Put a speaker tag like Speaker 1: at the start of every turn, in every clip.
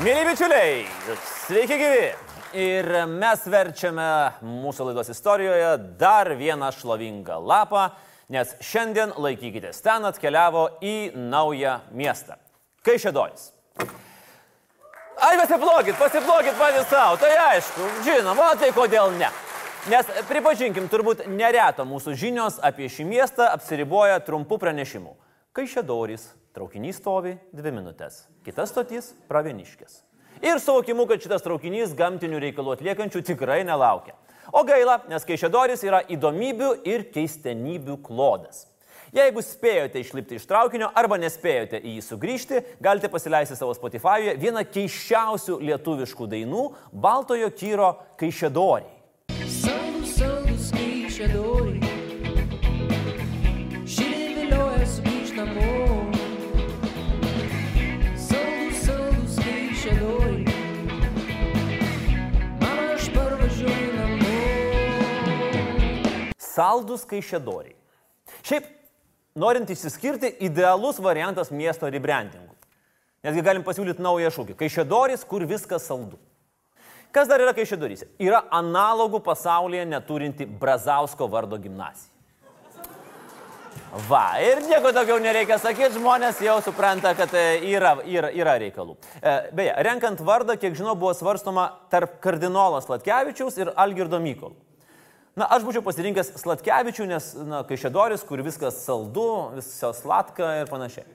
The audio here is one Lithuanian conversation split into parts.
Speaker 1: Mėly bičiuliai, sveiki gyvi. Ir mes verčiame mūsų laidos istorijoje dar vieną šlovingą lapą, nes šiandien laikykitės ten atkeliavo į naują miestą. Kaišėdojas. Ai, pasiplokit, pasiplokit patys savo, tai aišku, žinoma, tai kodėl ne. Nes pripažinkim, turbūt nereto mūsų žinios apie šį miestą apsiriboja trumpų pranešimų. Kaišėdoris, traukinys stovi dvi minutės, kitas stotys pravieniškės. Ir suvokimu, kad šitas traukinys gamtinių reikalų atliekančių tikrai nelaukia. O gaila, nes Kaišėdoris yra įdomybių ir keistenybių klodas. Jeigu spėjote išlipti iš traukinio arba nespėjote į jį sugrįžti, galite pasileisti savo Spotify'e vieną keiščiausių lietuviškų dainų - Baltojo kyro Kaišėdoriai.
Speaker 2: Saldus, saldus kaišėdoriai. Saldus Kaišėdoriai.
Speaker 1: Šiaip, norint išsiskirti, idealus variantas miesto rebrandingų. Nesgi galim pasiūlyti naują šūkį. Kaišėdoris, kur viskas saldu. Kas dar yra Kaišėdorys? Yra analogų pasaulyje neturinti Brazausko vardo gimnazija. Va, ir nieko daugiau nereikia sakyti, žmonės jau supranta, kad e, yra, yra, yra reikalų. E, Beje, renkant vardą, kiek žinau, buvo svarstoma tarp kardinolas Latkevičiaus ir Algirdo Mykolo. Na, aš būčiau pasirinkęs Slatkevičių, nes, na, Kaišėdoris, kur viskas saldu, viskas slatka ir panašiai.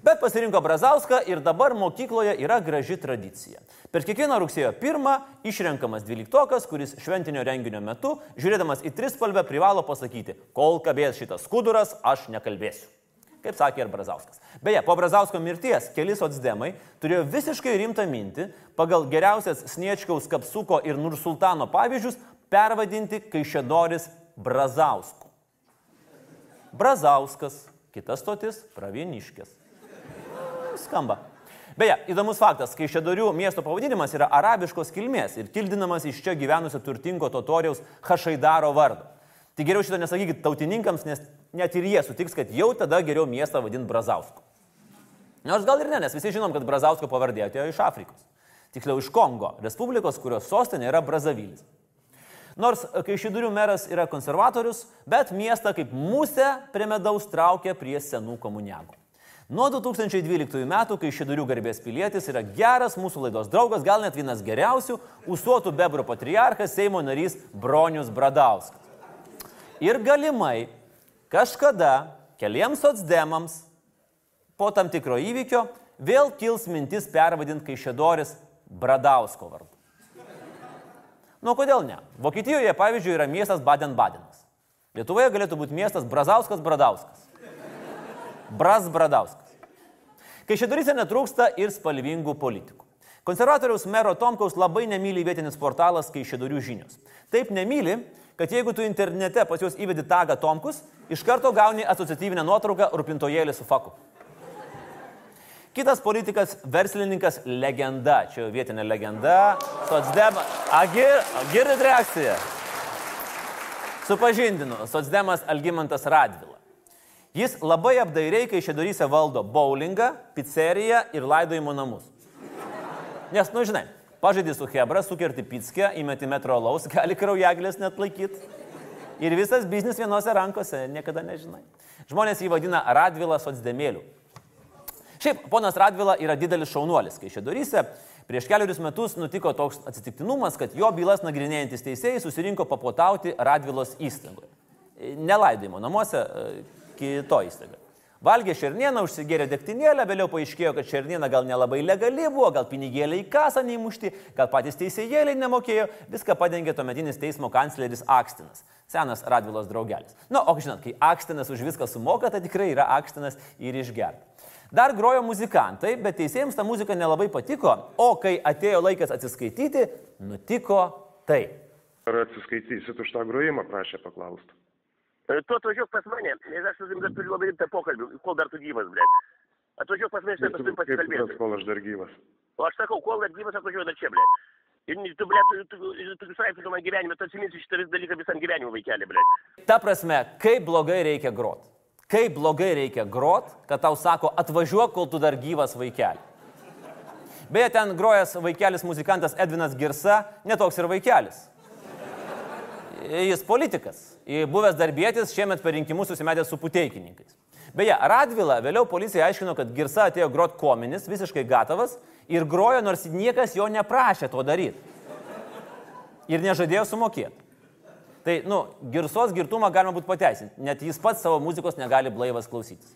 Speaker 1: Bet pasirinko Brazauską ir dabar mokykloje yra graži tradicija. Per kiekvieną rugsėjo pirmą išrenkamas dvyliktokas, kuris šventinio renginio metu, žiūrėdamas į trispalvę, privalo pasakyti, kol kabės šitas skuduras, aš nekalbėsiu. Kaip sakė ir Brazauskas. Beje, po Brazausko mirties keli socdemai turėjo visiškai rimtą mintį pagal geriausias Sniečkaus, Kapsuko ir Nursultano pavyzdžius pervadinti Kaišėdoris Brazausku. Brazauskas, kitas stotis Pravieniškės. Skamba. Beje, įdomus faktas, kai Šedorių miesto pavadinimas yra arabiškos kilmės ir kildinamas iš čia gyvenusio turtingo totoriaus Hašaidaro vardo. Tai geriau šito nesakykit tautininkams, nes net ir jie sutiks, kad jau tada geriau miestą vadint Brazausku. Nors gal ir ne, nes visi žinom, kad Brazausko pavardė atėjo iš Afrikos. Tiksliau iš Kongo, Respublikos, kurios sostinė yra Brazavilis. Nors Kaišydurių meras yra konservatorius, bet miestą kaip musę prie medaus traukia prie senų komuniagų. Nuo 2012 metų Kaišydurių garbės pilietis yra geras mūsų laidos draugas, gal net vienas geriausių, Usuotų bebrų patriarchas Seimo narys Bronius Bradauskas. Ir galimai kažkada keliems socdemams po tam tikro įvykio vėl kils mintis pervadinti Kaišėdoris Bradausko vardu. Nu, kodėl ne? Vokietijoje, pavyzdžiui, yra miestas Baden-Badenas. Lietuvoje galėtų būti miestas Brazauskas Bradauskas. Bras Bradauskas. Kaišėdoryse netrūksta ir spalvingų politikų. Konservatoriaus mero Tomkaus labai nemyli vietinis portalas Kaišėdorių žinios. Taip nemyli, kad jeigu tu internete pas juos įvedi tagą Tomkus, iš karto gauni asociatyvinę nuotrauką rūpintojėlį su faku. Kitas politikas, verslininkas, legenda, čia jau vietinė legenda, Sotsdem, agir, girdit reakciją. Supažindinu, Sotsdemas Algymantas Radvila. Jis labai apdairiai, kai šedoryse valdo bowlingą, pizzeriją ir laidojimo namus. Nes, nu žinai, pažaidži su Hebra, sukerti pizzkę, įmeti metro laus, gali kraujaglės net laikyti. Ir visas biznis vienose rankose, niekada nežinai. Žmonės jį vadina Radvila Sotsdemėliu. Šiaip, ponas Radvila yra didelis šaunuolis, kai šedoryse prieš keliarius metus nutiko toks atsitiktinumas, kad jo bylas nagrinėjantis teisėjai susirinko papotauti Radvilos įstaigoje. Nelaidojimo namuose, kito įstaigoje. Valgė šernieną, užsigėrė degtinėlę, vėliau paaiškėjo, kad šerniena gal nelabai legali buvo, gal pinigėliai į kasą neįmušti, gal patys teisėjėliai nemokėjo, viską padengė tuometinis teismo kancleris Akstinas, senas Radvilos draugelis. Na, nu, o žinot, kai Akstinas už viską sumoka, tai tikrai yra Akstinas ir išgerta. Dar grojo muzikantai, bet teisėjams ta muzika nelabai patiko, o kai atėjo laikas atsiskaityti, nutiko tai.
Speaker 3: Ar atsiskaitysit už tą grojimą, prašė paklausti.
Speaker 4: Tu atvažiuok pas mane, nes aš su tavim dar turiu labai rimtą pokalbį, kol dar tu gyvas, blėt. Atvažiuok pas mane, aš tavim pasikalbėsiu.
Speaker 3: Kol aš dar gyvas.
Speaker 4: O aš sakau, kol dar gyvas atvažiuoju dar čia, blėt. Ir tu, blėt, tu, tu, tu, tu visai tu man gyvenime, tu atsiminsi šitą dalyką visam gyvenimui vaikelį, blėt.
Speaker 1: Ta prasme, kaip blogai reikia grot. Kaip blogai reikia grot, kad tau sako, atvažiuok, kol tu dar gyvas vaikeli. Beje, ten grojas vaikelis muzikantas Edvinas Girsa, netoks ir vaikelis. Jis politikas, buvęs darbėtis, šiemet per rinkimus susimetęs su puteikininkais. Beje, Radvila vėliau policija aiškino, kad Girsa atėjo grot kominis, visiškai gatavas ir grojo, nors niekas jo neprašė to daryti. Ir nežadėjo sumokėti. Tai, nu, girsos girtumą galima būtų pateisinti, net jis pats savo muzikos negali blaivas klausytis.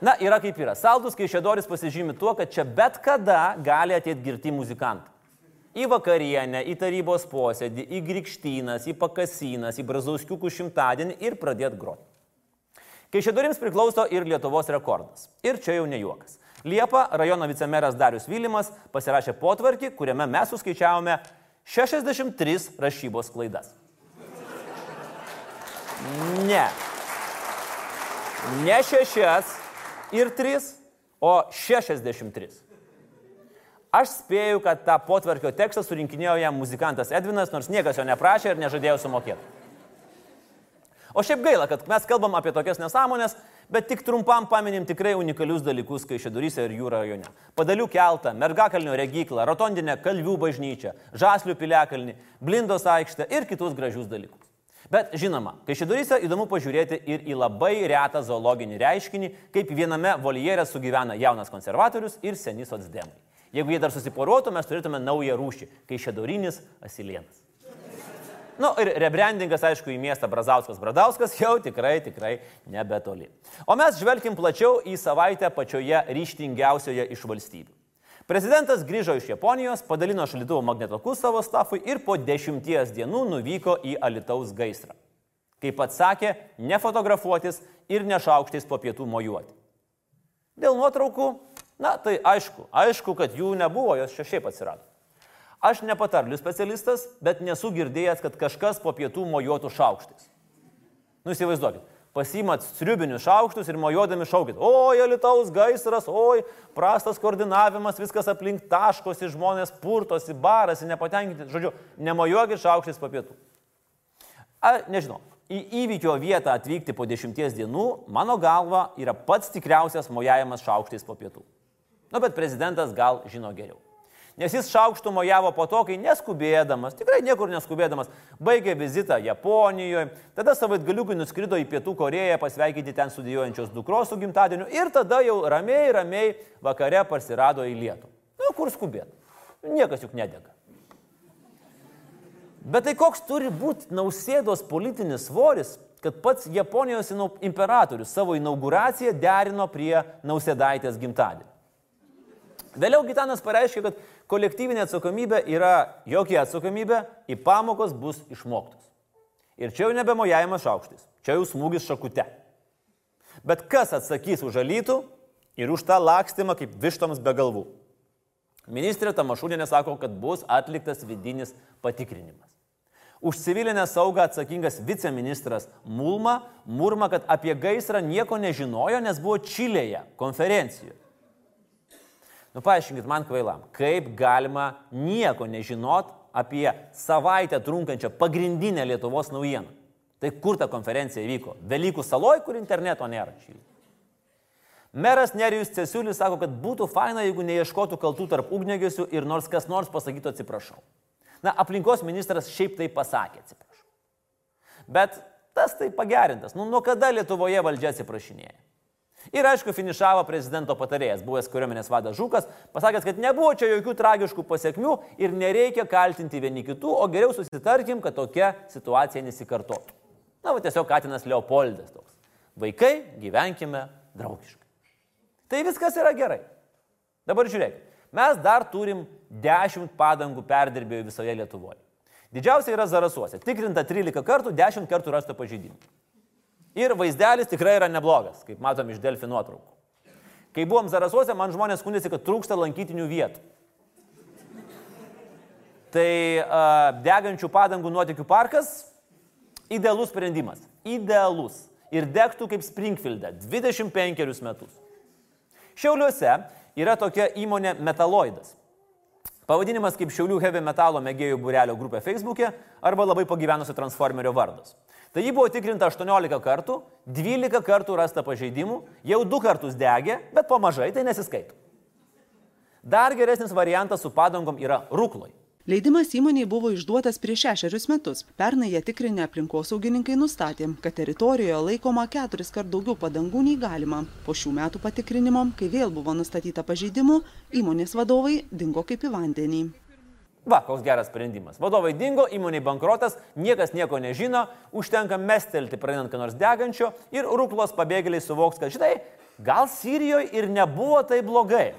Speaker 1: Na, yra kaip yra. Saldus Kaišėdoris pasižymi tuo, kad čia bet kada gali ateiti girti muzikantai. Į vakarienę, į tarybos posėdį, į Grikštynas, į Pakasinas, į Brazauskiukų šimtadienį ir pradėti groti. Kaišėdorims priklauso ir Lietuvos rekordas. Ir čia jau ne juokas. Liepa rajono vicemeras Darius Vylimas pasirašė potvarkį, kuriame mes suskaičiavome 63 rašybos klaidas. Ne. Ne šešias ir tris, o 63. Aš spėju, kad tą potvarkio tekstą surinkinėjo jam muzikantas Edvinas, nors niekas jo neprašė ir nežadėjo sumokėti. O šiaip gaila, kad mes kalbam apie tokias nesąmonės, bet tik trumpam paminim tikrai unikalius dalykus Kaišėduryse ir jų rajone. Padalių keltą, Mergakalnio regiklą, Rotondinę Kalvių bažnyčią, Žaslių piliakalnį, Blindos aikštę ir kitus gražius dalykus. Bet žinoma, Kaišėduryse įdomu pažiūrėti ir į labai retą zoologinį reiškinį, kaip viename voljere sugyvena jaunas konservatorius ir seni socdemai. Jeigu jie dar susiporuotų, mes turėtume naują rūšį - Kaišėdurinis asilienas. Na nu, ir rebrandingas, aišku, į miestą Brazauskas Bradauskas jau tikrai, tikrai nebetoli. O mes žvelkim plačiau į savaitę pačioje ryštingiausioje iš valstybių. Prezidentas grįžo iš Japonijos, padalino šaldytuvo magnetokus savo stafui ir po dešimties dienų nuvyko į Alitaus gaisrą. Kaip pats sakė, nefotografuotis ir nešaukštais po pietų mojuoti. Dėl nuotraukų, na tai aišku, aišku, kad jų nebuvo, jos šiaip atsirado. Aš nepatarliu specialistas, bet nesu girdėjęs, kad kažkas po pietų mojuotų šaukštais. Nu įsivaizduokit, pasimat sriubinius šaukštus ir mojuodami šaukit, oi, alitaus gaisras, oi, prastas koordinavimas, viskas aplink taškosi, žmonės purtosi, barasi, nepatenkinti, žodžiu, nemojuokit šaukštais po pietų. A, nežinau, į įvykio vietą atvykti po dešimties dienų, mano galva, yra pats tikriausias mojavimas šaukštais po pietų. Nu, bet prezidentas gal žino geriau nes jis šaukštų mojavo po to, kai neskubėdamas, tikrai niekur neskubėdamas, baigė vizitą Japonijoje, tada savaitgaliukai nuskrido į Pietų Koreją pasveikinti ten studijuojančios dukros su gimtadieniu ir tada jau ramiai, ramiai vakare parsirado į Lietuvą. Nu, kur skubėt? Niekas juk nedega. Bet tai koks turi būti nausėdos politinis svoris, kad pats Japonijos imperatorius savo inauguraciją derino prie nausėdaitės gimtadienio. Vėliau Gitanas pareiškė, kad kolektyvinė atsakomybė yra jokia atsakomybė, į pamokos bus išmoktos. Ir čia jau nebemojavimas šaukštais, čia jau smūgis šakute. Bet kas atsakys už alytų ir už tą lakstymą kaip vištoms be galvų? Ministrė Tamašūnė sako, kad bus atliktas vidinis patikrinimas. Už civilinę saugą atsakingas viceministras Mulma murma, kad apie gaisrą nieko nežinojo, nes buvo Čilėje konferencijoje. Nu, paaiškinkit man kvailam, kaip galima nieko nežinot apie savaitę trunkančią pagrindinę Lietuvos naujieną. Tai kur ta konferencija vyko? Velykų saloj, kur interneto nėra. Meras Nerijus Cesiulis sako, kad būtų faina, jeigu neieškotų kaltų tarp ugnegesių ir nors kas nors pasakytų atsiprašau. Na, aplinkos ministras šiaip tai pasakė atsiprašau. Bet tas tai pagerintas. Nu, nuo kada Lietuvoje valdžia atsiprašinėja? Ir aišku, finišavo prezidento patarėjas, buvęs kariuomenės vadas Žukas, pasakęs, kad nebuvo čia jokių tragiškų pasiekmių ir nereikia kaltinti vieni kitų, o geriau susitarkim, kad tokia situacija nesikartotų. Na, va tiesiog Katinas Leopoldas toks. Vaikai, gyvenkime draugiškai. Tai viskas yra gerai. Dabar žiūrėk, mes dar turim 10 padangų perdirbėjų visoje Lietuvoje. Didžiausia yra Zarasuose. Tikrinta 13 kartų, 10 kartų rasta pažeidimų. Ir vaizdelis tikrai yra neblogas, kaip matom iš Delfi nuotraukų. Kai buvom Zarasuose, man žmonės skundėsi, kad trūksta lankytinių vietų. Tai uh, degančių padangų nuotikių parkas - idealus sprendimas. Idealus. Ir degtų kaip Springfield'e 25 metus. Šiauliuose yra tokia įmonė Metaloidas. Pavadinimas kaip Šiaulių heavy metalo mėgėjų būrelio grupė Facebook'e arba labai pagyvenusio transformerio vardas. Tai jį buvo tikrinta 18 kartų, 12 kartų rasta pažeidimų, jau 2 kartus degė, bet po mažai tai nesiskaito. Dar geresnis variantas su padangom yra rūkloj.
Speaker 5: Leidimas įmoniai buvo išduotas prieš šešerius metus. Pernai ją tikrinę aplinkosaugininkai nustatė, kad teritorijoje laikoma keturis kart daugiau padangų nei galima. Po šių metų patikrinimo, kai vėl buvo nustatyta pažeidimų, įmonės vadovai dingo kaip į vandenį.
Speaker 1: Va, koks geras sprendimas. Vadovai dingo, įmoniai bankrotas, niekas nieko nežino, užtenka mestelti pradedant ką nors degančio ir rūklos pabėgėliai suvoks, kad šitai gal Sirijoje ir nebuvo tai blogai.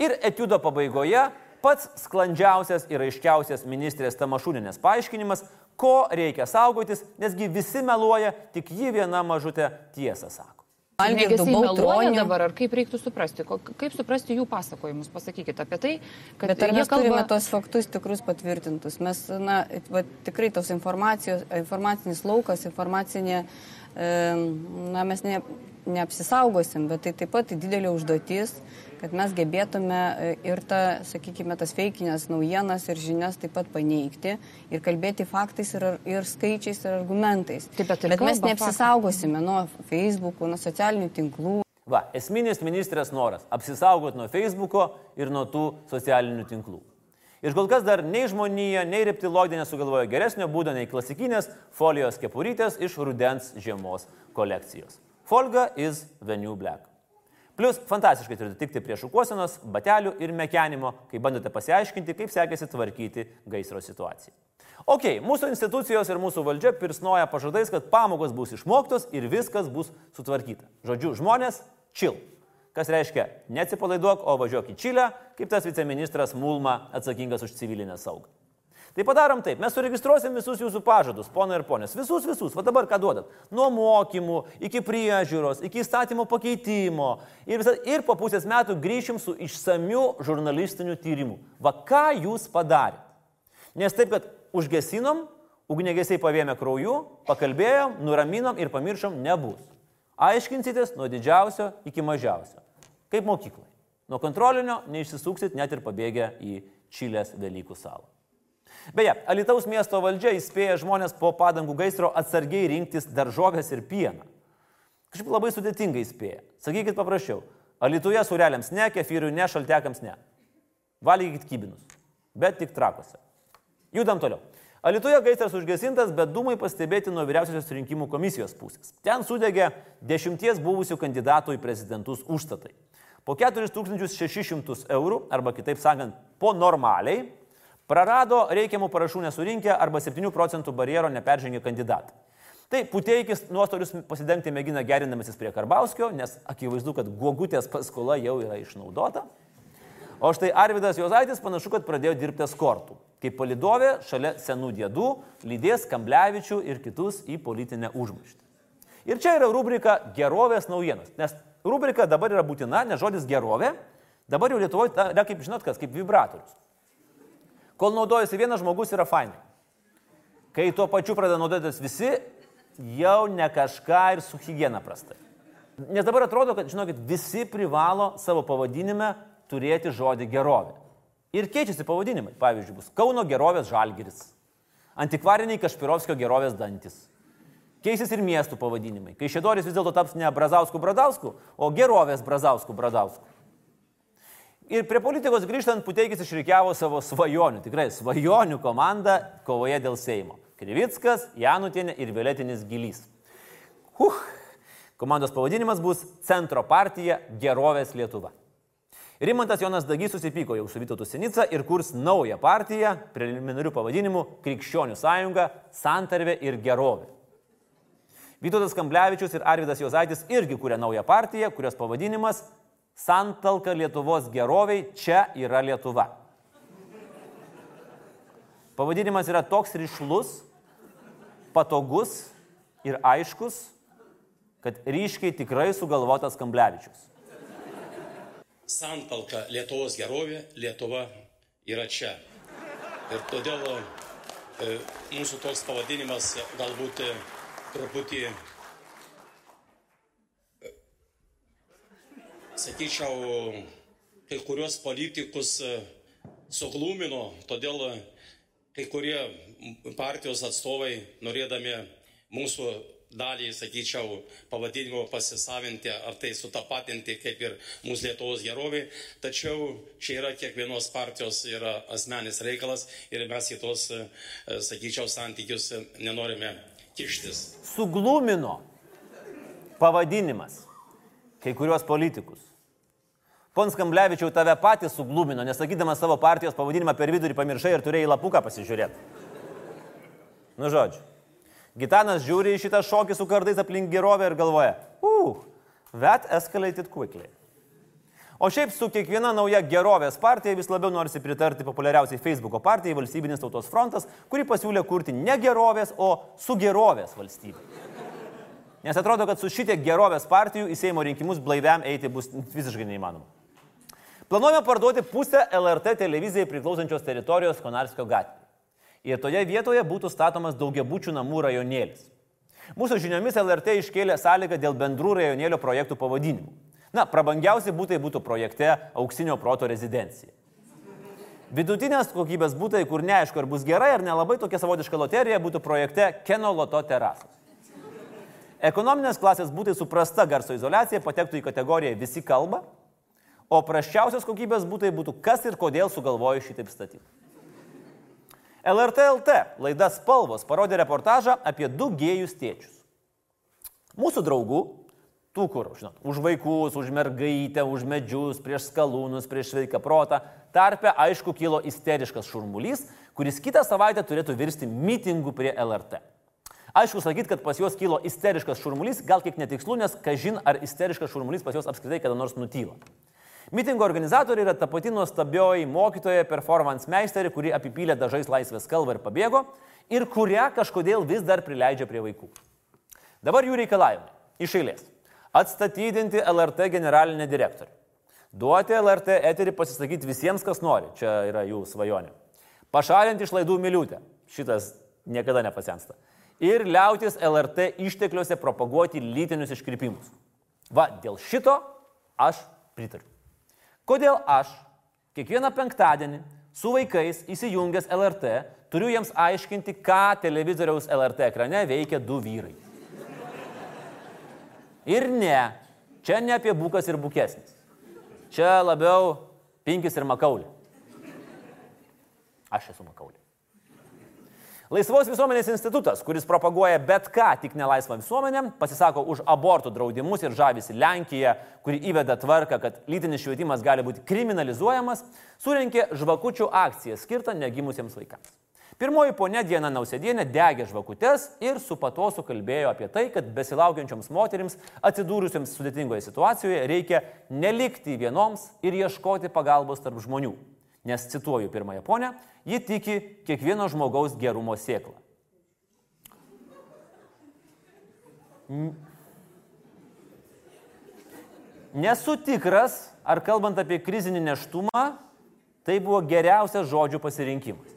Speaker 1: Ir etiudo pabaigoje pats sklandžiausias ir aiškiausias ministrės Tamašūninės paaiškinimas, ko reikia saugotis, nesgi visi meluoja, tik ji viena mažutė tiesą sako.
Speaker 6: Algirdu Baltroniu.
Speaker 7: dabar, ar kaip reiktų suprasti, kaip suprasti jų pasakojimus, pasakykite apie tai, kad
Speaker 6: Bet ar mes kalba... turime tos faktus tikrus patvirtintus? Mes, na, va, tikrai tos informacijos, informacinis laukas, informacinė, e, na, mes ne, neapsisaugosim, bet tai taip pat didelė užduotis, kad mes gebėtume e, ir tą, sakykime, tas feikinės naujienas ir žinias taip pat paneigti ir kalbėti faktais ir, ir skaičiais ir argumentais.
Speaker 7: Taip, bet ir
Speaker 6: bet mes neapsisaugosime nuo Facebook'ų, nuo socialinių tinklų.
Speaker 1: Va, esminis ministrės noras - apsisaugoti nuo Facebook'o ir nuo tų socialinių tinklų. Ir kol kas dar nei žmonija, nei reptiloidė nesugalvojo geresnio būdo nei klasikinės folijos kepurytės iš rudens žiemos kolekcijos. Folga is the new black. Plus, fantastiškai turite tikti prie šukuosenos, batelių ir mekenimo, kai bandote pasiaiškinti, kaip sekėsi tvarkyti gaisro situaciją. Ok, mūsų institucijos ir mūsų valdžia pirsnoja pažadais, kad pamokos bus išmoktos ir viskas bus sutvarkyta. Žodžiu, žmonės, chill. Kas reiškia, neatsipalaiduok, o važiuok į Čilę, kaip tas viceministras Mulma atsakingas už civilinę saugą. Tai padarom taip, mes suregistruosim visus jūsų pažadus, ponai ir ponės, visus, visus, va dabar ką duodat. Nuo mokymų, iki priežiūros, iki įstatymo pakeitimo. Ir, visa, ir po pusės metų grįšim su išsamiu žurnalistiniu tyrimu. Va ką jūs padarėte. Nes taip, kad užgesinom, ugnegesiai pavėmė krauju, pakalbėjom, nuraminom ir pamiršom, nebus. Aiškinsitės nuo didžiausio iki mažiausio. Kaip mokyklai. Nuo kontrolinio neišsisuksit net ir pabėgę į Čilės Velykų salą. Beje, Alitaus miesto valdžia įspėja žmonės po padangų gaisro atsargiai rinktis daržovės ir pieną. Kažkaip labai sudėtingai įspėja. Sakykit paprasčiau. Alituje sureliams ne, kefyrui ne, šaltekams ne. Valgykit kybinus. Bet tik trakose. Judam toliau. Alituje gaisras užgesintas, bet dūmai pastebėti nuo vyriausiosios rinkimų komisijos pusės. Ten sudegė dešimties buvusių kandidatų į prezidentus užstatai. Po 4600 eurų, arba kitaip sakant, po normaliai, prarado reikiamų parašų nesurinkę arba 7 procentų barjero neperžengė kandidatai. Tai Puteikis nuostolius pasidengti mėgina gerindamasis prie Karbauskio, nes akivaizdu, kad guogutės paskola jau yra išnaudota. O štai Arvidas Jozaitis panašu, kad pradėjo dirbti eskortų. Kaip palidovė šalia senų dėdų lydės Kamblevičių ir kitus į politinę užmaištį. Ir čia yra rubrika gerovės naujienos. Nes rubrika dabar yra būtina, nes žodis gerovė dabar jau Lietuvoje yra, kaip žinot, kas kaip vibratorius. Kol naudojasi vienas žmogus yra fainai. Kai tuo pačiu pradeda naudotis visi, jau ne kažką ir su hygiena prastai. Nes dabar atrodo, kad, žinokit, visi privalo savo pavadinime turėti žodį gerovė. Ir keičiasi pavadinimai. Pavyzdžiui, bus Kauno gerovės žalgeris, antikvariniai Kašpirovskio gerovės dantis. Keisis ir miestų pavadinimai. Kai Šedoris vis dėlto taps ne Brazauskų Bradausku, o gerovės Brazauskų Bradausku. Ir prie politikos grįžtant, Puteikis išrikiavo savo svajonių, tikrai svajonių komandą kovoje dėl Seimo. Krivickas, Janutienė ir Violetinis Gilys. Huh. Komandos pavadinimas bus Centro partija Gerovės Lietuva. Rimantas Jonas Dagys susipyko jau su Vytautu Sinica ir kurs naują partiją, preliminarių pavadinimų Krikščionių sąjunga, Santarvė ir Gerovė. Vytautas Kamblevičius ir Arvidas Jozaitis irgi kūrė naują partiją, kurios pavadinimas Santalka Lietuvos geroviai, čia yra Lietuva. Pavadinimas yra toks ryšlus, patogus ir aiškus, kad ryškiai tikrai sugalvotas Kamblevičius.
Speaker 8: Santalka Lietuvos gerovė, Lietuva yra čia. Ir todėl e, mūsų toks pavadinimas galbūt e, truputį, sakyčiau, kai kurios politikus e, suglumino, todėl e, kai kurie partijos atstovai, norėdami mūsų dalį, sakyčiau, pavadinimo pasisavinti ar tai sutapatinti kaip ir mūsų Lietuvos gerovė, tačiau čia yra kiekvienos partijos yra asmenis reikalas ir mes į tos, e, sakyčiau, santykius nenorime kištis.
Speaker 1: Suglumino pavadinimas kai kuriuos politikus. Pons Kamblevičiau tave patys suglumino, nesakydamas savo partijos pavadinimą per vidurį pamiršai ir turėjai lapuką pasižiūrėti. Nu žodžiu. Gitanas žiūri į šitą šokį su kardais aplink gerovę ir galvoja, uh, that escalated quickly. O šiaip su kiekviena nauja gerovės partija vis labiau norisi pritarti populiariausiai Facebook'o partijai Valstybinis tautos frontas, kuri pasiūlė kurti ne gerovės, o su gerovės valstybė. Nes atrodo, kad su šitie gerovės partijų į Seimo rinkimus blaiviam eiti bus visiškai neįmanoma. Planuojame parduoti pusę LRT televizijai priklausančios teritorijos Konarskio gatvėje ir toje vietoje būtų statomas daugiabučių namų rajonėlis. Mūsų žiniomis LRT iškėlė sąlygą dėl bendrų rajonėlio projektų pavadinimų. Na, prabangiausi būtai būtų projekte Auksinio proto rezidencija. Vidutinės kokybės būtai, kur neaišku, ar bus gerai, ar nelabai tokia savotiška loterija, būtų projekte Keno Loto terasos. Ekonominės klasės būtai suprasta garso izolacija patektų į kategoriją visi kalba, o prasčiausios kokybės būtai būtų kas ir kodėl sugalvojo šitaip statyti. LRT LT laida Spalvos parodė reportažą apie du gėjus tėčius. Mūsų draugų, tų kur, žinot, už vaikus, už mergaitę, už medžius, prieš skalūnus, prieš sveiką protą, tarpe aišku kilo isteriškas šurmulys, kuris kitą savaitę turėtų virsti mitingu prie LRT. Aišku, sakyt, kad pas juos kilo isteriškas šurmulys, gal kiek netikslu, nes kažin ar isteriškas šurmulys pas juos apskritai kada nors nutyla. Mitingo organizatoriai yra ta pati nuostabioji mokytoja performance meisterė, kuri apipylė dažais laisvės kalbą ir pabėgo ir kurią kažkodėl vis dar prileidžia prie vaikų. Dabar jų reikalavimai. Iš eilės. Atstatydinti LRT generalinę direktorių. Duoti LRT eterį pasisakyti visiems, kas nori. Čia yra jų svajonė. Pašalinti išlaidų miliutę. Šitas niekada nepasensta. Ir liautis LRT ištekliuose propaguoti lytinius iškrypimus. Va, dėl šito aš pritariu. Kodėl aš kiekvieną penktadienį su vaikais įsijungęs LRT turiu jiems aiškinti, ką televizoriaus LRT ekrane veikia du vyrai. Ir ne, čia ne apie bukas ir bukesnis. Čia labiau pinkis ir makaulė. Aš esu makaulė. Laisvos visuomenės institutas, kuris propaguoja bet ką, tik nelaisvą visuomenę, pasisako už abortų draudimus ir žavisi Lenkiją, kuri įveda tvarką, kad lytinis švietimas gali būti kriminalizuojamas, surinkė žvakučių akciją skirtą negimusiems vaikams. Pirmoji ponė Diena Nausėdienė degė žvakutes ir su patosu kalbėjo apie tai, kad besilaukiančioms moterims atsidūrusiems sudėtingoje situacijoje reikia nelikti vienoms ir ieškoti pagalbos tarp žmonių nes cituoju pirmąją ponę, ji tiki kiekvieno žmogaus gerumo sėklą. Nesu tikras, ar kalbant apie krizinį neštumą, tai buvo geriausias žodžių pasirinkimas.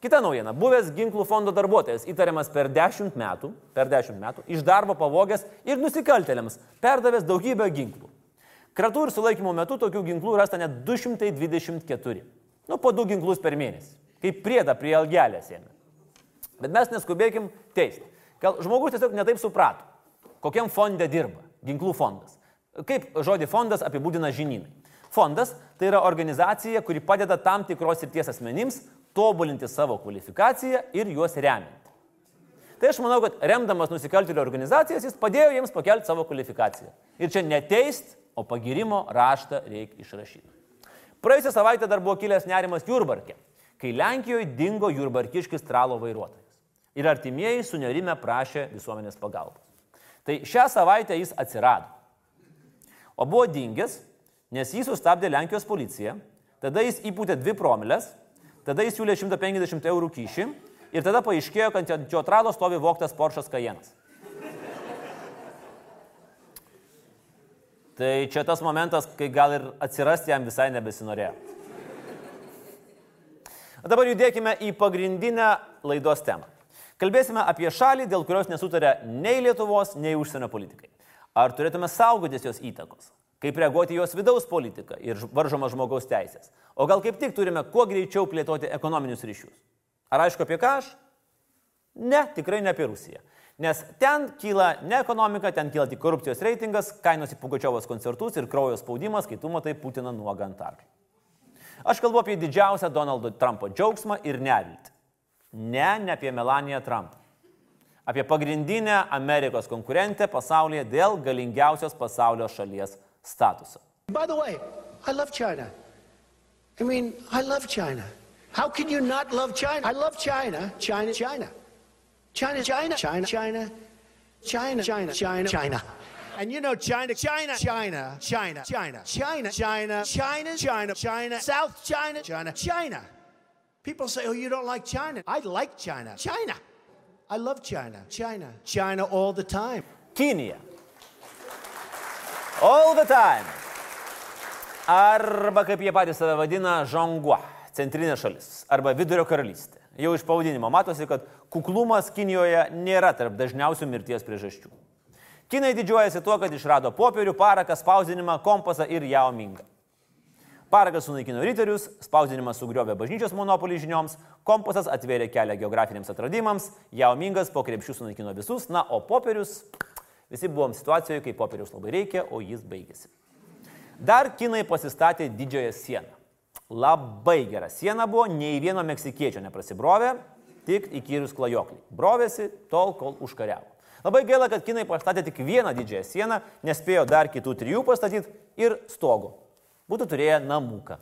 Speaker 1: Kita naujiena. Buvęs ginklų fondo darbuotojas įtariamas per 10 metų, per 10 metų iš darbo pavogęs ir nusikaltelėms perdavęs daugybę ginklų. Kratų ir sulaikymo metu tokių ginklų rasta net 224. Nu, po du ginklus per mėnesį. Kaip priedą prie algelės ėmė. Bet mes neskubėkim teisti. Gal žmogus tiesiog netaip suprato, kokiam fonde dirba ginklų fondas. Kaip žodį fondas apibūdina žinynai. Fondas tai yra organizacija, kuri padeda tam tikros srities asmenims tobulinti savo kvalifikaciją ir juos remianti. Tai aš manau, kad remdamas nusikaltėlio organizacijas jis padėjo jiems pakelti savo kvalifikaciją. Ir čia neteist, o pagirimo raštą reikia išrašyti. Praėjusią savaitę dar buvo kilęs nerimas Jurbarke, kai Lenkijoje dingo Jurbarkiškis tralo vairuotojas. Ir artimieji sunerime prašė visuomenės pagalbos. Tai šią savaitę jis atsirado. O buvo dingęs, nes jį sustabdė Lenkijos policija, tada jis įpūtė dvi promilės, tada jis siūlė 150 eurų kyšį ir tada paaiškėjo, kad ant jo tralo stovi voktas Porsche Cayennas. Tai čia tas momentas, kai gal ir atsirasti jam visai nebesinorėjo. O dabar judėkime į pagrindinę laidos temą. Kalbėsime apie šalį, dėl kurios nesutarė nei Lietuvos, nei užsienio politikai. Ar turėtume saugotis jos įtakos? Kaip reaguoti jos vidaus politiką ir varžomas žmogaus teisės? O gal kaip tik turime kuo greičiau plėtoti ekonominius ryšius? Ar aišku apie ką aš? Ne, tikrai ne apie Rusiją. Nes ten kyla ne ekonomika, ten kyla tik korupcijos reitingas, kainos į Pugačiovos koncertus ir kraujo spaudimas, kai tu matai Putiną nuogą ant arklio. Aš kalbu apie didžiausią Donaldo Trumpo džiaugsmą ir neviltį. Ne, ne apie Melaniją Trumpą. Apie pagrindinę Amerikos konkurentę pasaulyje dėl galingiausios pasaulio šalies statuso.
Speaker 9: By the way, I love China. I mean, I love China. How can you not love China? I love China. China, China. China, China, China, China, China, China, China, China. And you know China, China, China, China, China, China, China, China, China, China, South China, China, China. People say, oh, you don't like China. I like China. China. I love China. China. China all the time.
Speaker 1: Kinija. All the time. Arba kaip jie patys save vadina, Žongua, centrinė šalis. Arba vidurio karalystė. Jau iš pavadinimo matosi, kad kuklumas Kinijoje nėra tarp dažniausių mirties priežasčių. Kinai didžiuojasi tuo, kad išrado popierių, paraką, spausdinimą, kompasą ir jaumingą. Paragas sunaikino riterius, spausdinimas sugriovė bažnyčios monopolį žinioms, kompasas atvėrė kelią geografiniams atradimams, jaumingas po krepšių sunaikino visus, na, o popierius, visi buvom situacijoje, kai popierius labai reikia, o jis baigėsi. Dar kinai pasistatė didžiąją sieną. Labai gera siena buvo, nei vieno meksikiečio neprasibrovė, tik įkyrus klajokliai. Brovėsi tol, kol užkariavo. Labai gaila, kad kinai pastatė tik vieną didžiąją sieną, nespėjo dar kitų trijų pastatyti ir stogo. Būtų turėję namuką.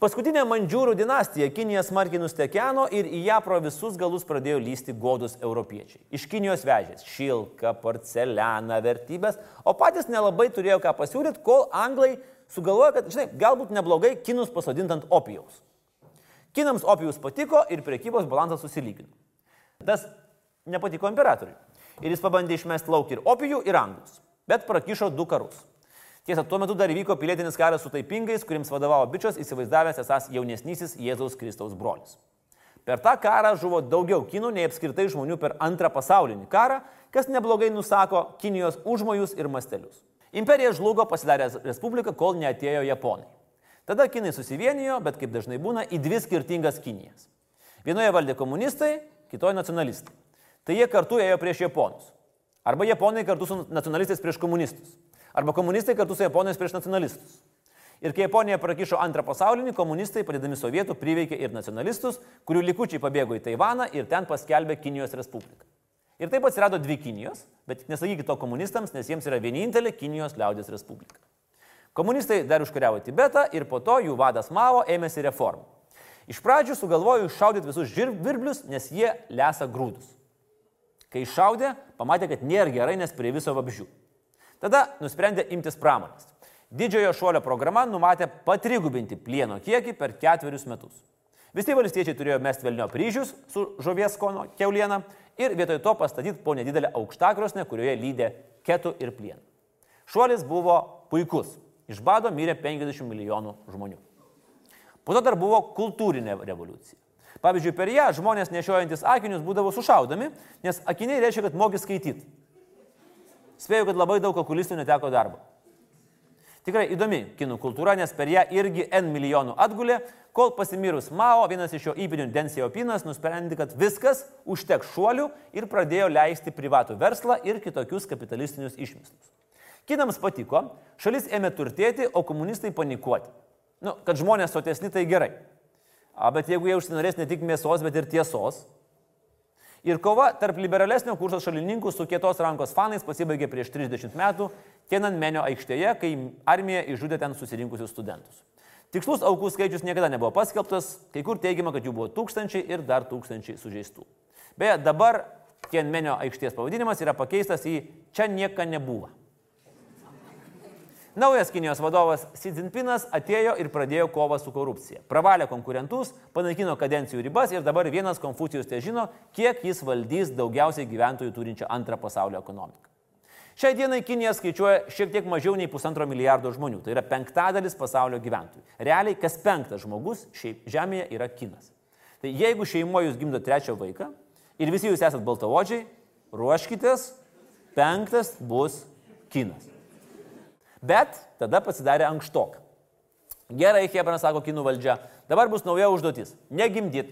Speaker 1: Paskutinė Mandžiūrų dinastija Kinija smarkiai nustekeno ir į ją pro visus galus pradėjo lysti godus europiečiai. Iš Kinijos vežės šilką, porcelianą, vertybės, o patys nelabai turėjo ką pasiūlyti, kol anglai sugalvojo, kad, žinai, galbūt neblogai kinus pasodinti ant opijaus. Kinams opijus patiko ir priekybos balansas susilygino. Tas nepatiko imperatoriui. Ir jis pabandė išmesti lauk ir opijų, ir anglus. Bet prakišo du karus. Tiesa, tuo metu dar įvyko pilietinis karas su taipingais, kuriems vadovavo bičios įsivaizdavęs esas jaunesnysis Jėzaus Kristaus brolis. Per tą karą žuvo daugiau kinų nei apskritai žmonių per antrą pasaulinį karą, kas neblogai nusako Kinijos užmojus ir mastelius. Imperija žlugo pasidarė respubliką, kol neatėjo japonai. Tada kinai susivienijo, bet kaip dažnai būna, į dvi skirtingas Kinijas. Vienoje valdė komunistai, kitoje nacionalistai. Tai jie kartu ėjo prieš japonus. Arba japonai kartu su nacionalistais prieš komunistus. Arba komunistai kartu su japonais prieš nacionalistus. Ir kai Japonija prakišo antrą pasaulinį, komunistai, padėdami sovietų, priveikė ir nacionalistus, kurių likučiai pabėgo į Taivaną ir ten paskelbė Kinijos Respubliką. Ir taip atsirado dvi Kinijos, bet nesakykite to komunistams, nes jiems yra vienintelė Kinijos liaudės Respublika. Komunistai dar užkariavo Tibetą ir po to jų vadas Mao ėmėsi reformų. Iš pradžių sugalvojo iššaudyti visus žvirblius, nes jie lesa grūdus. Kai iššaudė, pamatė, kad nėra gerai, nes prie viso vabžių. Tada nusprendė imtis pramonės. Didžiojo šuolio programa numatė patrigubinti plieno kiekį per ketverius metus. Visi valstiečiai turėjo mesti velnio kryžius su žuvies skono keuliena ir vietoj to pastatyti po nedidelę aukštakrosnę, kurioje lydė ketų ir plieną. Šuolis buvo puikus. Iš bado mirė 50 milijonų žmonių. Po to dar buvo kultūrinė revoliucija. Pavyzdžiui, per ją žmonės nešiojantis akinius būdavo sušaudomi, nes akiniai reiškia, kad mogi skaityti. Spėjau, kad labai daug okulistų neteko darbo. Tikrai įdomi kinų kultūra, nes per ją irgi N milijonų atgulė, kol pasimirus Mao, vienas iš jo įpinių Den Xiaopinas nusprendė, kad viskas užteks šuolių ir pradėjo leisti privatų verslą ir kitokius kapitalistinius išmislus. Kinams patiko, šalis ėmė turtėti, o komunistai panikuoti. Nu, kad žmonės sotesni tai gerai. A, bet jeigu jie užsinorės ne tik mėsos, bet ir tiesos, Ir kova tarp liberalesnio kurso šalininkų su kietos rankos fanais pasibaigė prieš 30 metų Tienanmenio aikštėje, kai armija išžudė ten susirinkusius studentus. Tikslus aukų skaičius niekada nebuvo paskelbtas, kai kur teigiama, kad jų buvo tūkstančiai ir dar tūkstančiai sužeistų. Beje, dabar Tienmenio aikštės pavadinimas yra pakeistas į Čia nieka nebuvo. Naujas Kinijos vadovas Xi Jinpingas atėjo ir pradėjo kovą su korupcija. Pravalė konkurentus, panaikino kadencijų ribas ir dabar vienas Konfucijus te žino, kiek jis valdys daugiausiai gyventojų turinčią antrą pasaulio ekonomiką. Šiai dienai Kinija skaičiuoja šiek tiek mažiau nei pusantro milijardo žmonių, tai yra penktadalis pasaulio gyventojų. Realiai kas penktas žmogus šiaip žemėje yra Kinas. Tai jeigu šeimoje jūs gimdo trečią vaiką ir visi jūs esat baltavodžiai, ruoškitės, penktas bus Kinas. Bet tada pasidarė ankštok. Gerai, Hebra sako kinų valdžia, dabar bus nauja užduotis - negimdyt.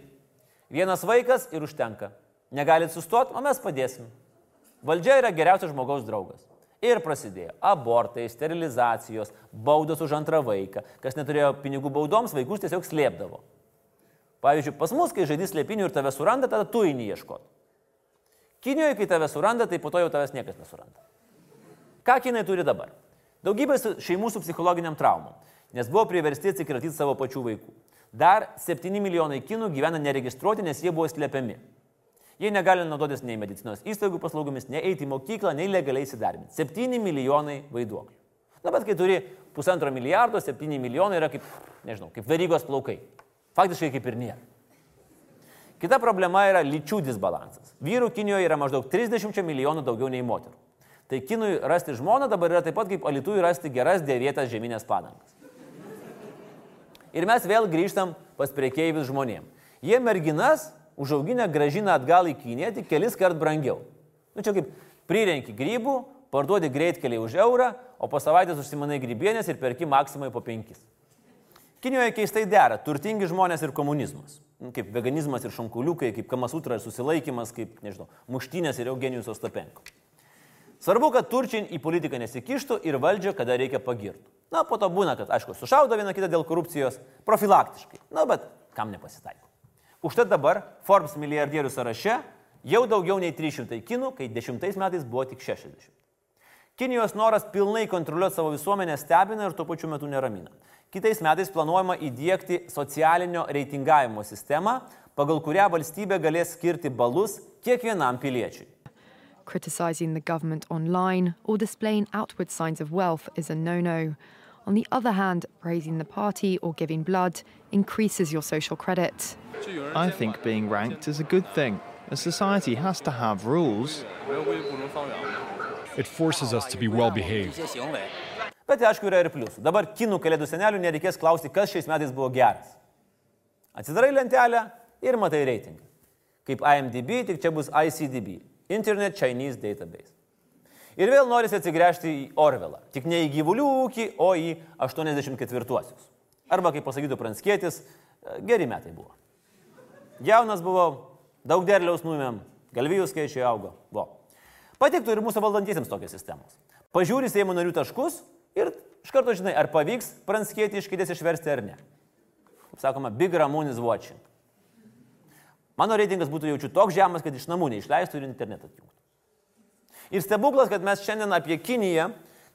Speaker 1: Vienas vaikas ir užtenka. Negalit sustoti, o mes padėsim. Valdžia yra geriausias žmogaus draugas. Ir prasidėjo abortai, sterilizacijos, baudos už antrą vaiką. Kas neturėjo pinigų baudoms, vaikus tiesiog slėpdavo. Pavyzdžiui, pas mus, kai žaidys slėpinių ir tave suranda, tada tu eini ieškoti. Kinijoje, kai tave suranda, tai po to jau tavęs niekas nesuranda. Ką kinai turi dabar? Daugybė šeimų su psichologiniam traumom, nes buvo priversti atsikratyti savo pačių vaikų. Dar 7 milijonai kinų gyvena neregistruoti, nes jie buvo slėpiami. Jie negali naudotis nei medicinos įstaigų paslaugomis, nei eiti į mokyklą, nei legaliai įsidarbinti. 7 milijonai vaiduoklių. Na, bet kai turi pusantro milijardo, 7 milijonai yra kaip, nežinau, kaip verygos plaukai. Faktiškai kaip ir nėra. Kita problema yra lyčių disbalansas. Vyrų Kinijoje yra maždaug 30 milijonų daugiau nei moterų. Tai Kinui rasti žmoną dabar yra taip pat kaip Alitui rasti geras dėvėtas žeminės padangas. Ir mes vėl grįžtam pas priekeivius žmonėm. Jie merginas užauginę gražina atgal į Kiniją tik kelis kart brangiau. Nu čia kaip prirenki grybų, parduodi greitkeliai už eurą, o po savaitės užsimanai grybienės ir perki maksimai po penkis. Kinijoje keistai dera turtingi žmonės ir komunizmas. Nu, Kaip veganizmas ir šonkuliukai, kaip kamasutra ir susilaikimas, kaip, nežinau, muštinės ir Eugenijus Ostapenko. Svarbu, kad turčiai į politiką nesikištų ir valdžią, kada reikia pagirtų. Na, po to būna, kad, aišku, sušaudo vieną kitą dėl korupcijos profilaktiškai. Na, bet kam nepasitaiko. Užtat dabar Forbes milijardierių sąraše jau daugiau nei 300 kinų, kai 10 metais buvo tik 60. Kinijos noras pilnai kontroliuoti savo visuomenę stebina ir tuo pačiu metu neramina. Kitais metais planuojama įdėkti socialinio reitingavimo sistemą, pagal kurią valstybė galės skirti balus kiekvienam piliečiui.
Speaker 10: Criticising the government online or displaying outward signs of wealth is a no no. On the other hand, praising the party or giving blood increases your social credit.
Speaker 11: I think being ranked is a good thing. A society has to have rules.
Speaker 12: It forces us to be well behaved.
Speaker 1: Bet aišku, yra ir pliusų. Dabar kinų kalėdų senelių nereikės klausti, kas šiais metais buvo geras. Atsidarai lentelę ir matai reitingą. Kaip IMDb, tik čia bus ICDB - Internet Chinese Database. Ir vėl norisi atsigręžti į Orvelą. Tik ne į gyvulių ūkį, o į 84-uosius. Arba, kaip pasakytų Pranskėtis, geri metai buvo. Jaunas buvau, daug derliaus nuėmėm, galvijų skaičiai augo. Buvo. Patiktų ir mūsų valdantiesiems tokios sistemos. Pažiūri Seimo narių taškus ir iš karto žinai, ar pavyks pranskėti iš kėdės išversti ar ne. Kaip sakoma, Big Ramon is watching. Mano reitingas būtų jaučiu toks žemas, kad iš namų neišleistų ir internetą atjungtų. Ir stebuklas, kad mes šiandien apie Kiniją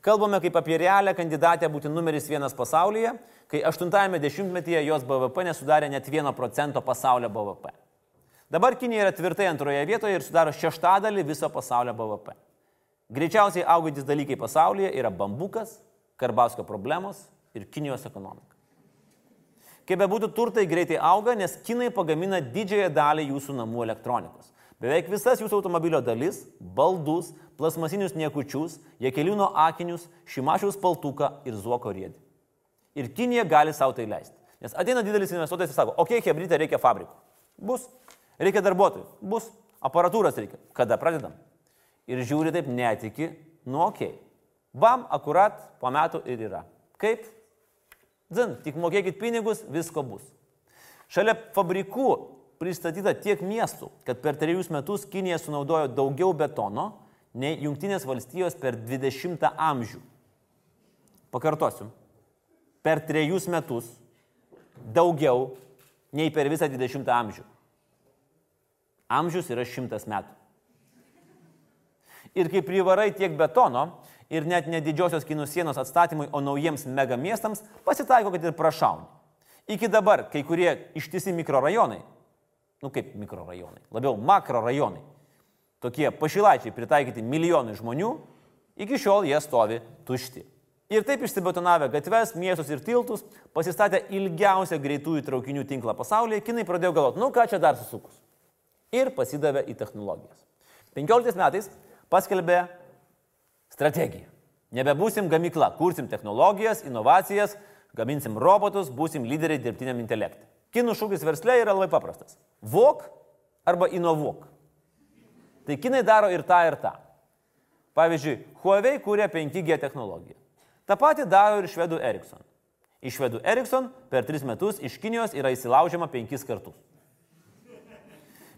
Speaker 1: kalbame kaip apie realią kandidatę būti numeris vienas pasaulyje, kai 80-ame dešimtmetyje jos BVP nesudarė net 1 procento pasaulio BVP. Dabar Kinija yra tvirtai antroje vietoje ir sudaro šeštadalį viso pasaulio BVP. Greičiausiai augantis dalykai pasaulyje yra bambukas, Karbauskio problemos ir Kinijos ekonomika. Kaip bebūtų, turtai greitai auga, nes kinai pagamina didžiąją dalį jūsų namų elektronikos. Beveik visas jūsų automobilio dalis - baldus, plasmasinius niekučius, jekeliūno akinius, šimašiaus paltuką ir zuoko riedį. Ir Kinija gali savo tai leisti. Nes ateina didelis investuotojas ir sako, okei, okay, hebrytė reikia fabrikų. Bus. Reikia darbuotojų. Bus. Aparatūros reikia. Kada pradedam? Ir žiūri taip netiki, nu okei. Okay. Bam, akurat po metų ir yra. Kaip? Zin, tik mokėkit pinigus, visko bus. Šalia fabrikų pristatyta tiek miestų, kad per trejus metus Kinija sunaudojo daugiau betono nei Junktinės valstijos per 20 amžių. Pakartosiu. Per trejus metus daugiau nei per visą 20 amžių. Amžius yra šimtas metų. Ir kai privarai tiek betono ir net ne didžiosios kinų sienos atstatymui, o naujiems megamiestams, pasitaiko, kad ir prašauni. Iki dabar kai kurie ištisi mikrorajonai, nu kaip mikrorajonai, labiau makrorajonai, tokie pašilaičiai pritaikyti milijonui žmonių, iki šiol jie stovi tušti. Ir taip išsibetonavę gatves, miestus ir tiltus, pasistatę ilgiausią greitųjų traukinių tinklą pasaulyje, kinai pradėjo galvoti, nu ką čia dar susukus. Ir pasidavė į technologijas. 15 metais paskelbė strategiją. Nebebūsim gamykla, kursim technologijas, inovacijas, gaminsim robotus, būsim lyderiai dirbtiniam intelektui. Kinų šūkis verslė yra labai paprastas. Vok arba inovuok. Tai kinai daro ir tą, ir tą. Pavyzdžiui, Huawei kūrė 5G technologiją. Ta pati daro ir švedų Ericsson. Iš švedų Ericsson per 3 metus iš Kinijos yra įsilaužiama 5 kartus.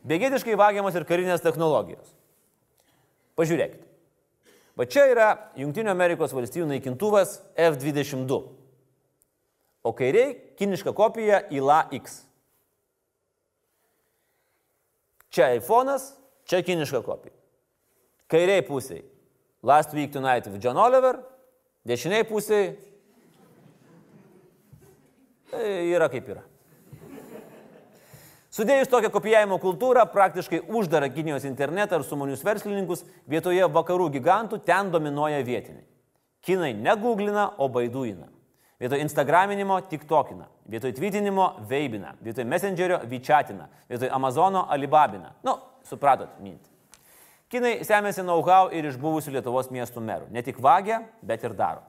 Speaker 1: Begėdiškai vagiamos ir karinės technologijos. Pažiūrėkite. Va čia yra Junktinio Amerikos valstybių naikintuvas F-22. O kairiai kiniška kopija ILA X. Čia iPhone'as, čia kiniška kopija. Kairiai pusiai Last Week Tonight with John Oliver, dešiniai pusiai tai yra kaip yra. Sudėjus tokią kopijavimo kultūrą, praktiškai uždara Kinijos internetą ir sumonius verslininkus, vietoje vakarų gigantų ten dominuoja vietiniai. Kinai negooglina, o baiduina. Vietoj Instagraminimo tiktokina, vietoj tweetinimo veibina, vietoj Messengerio vyčiatina, vietoj Amazono alibabina. Nu, supratot mintį. Kinai semėsi know-how ir iš buvusių Lietuvos miestų merų. Ne tik vagia, bet ir daro.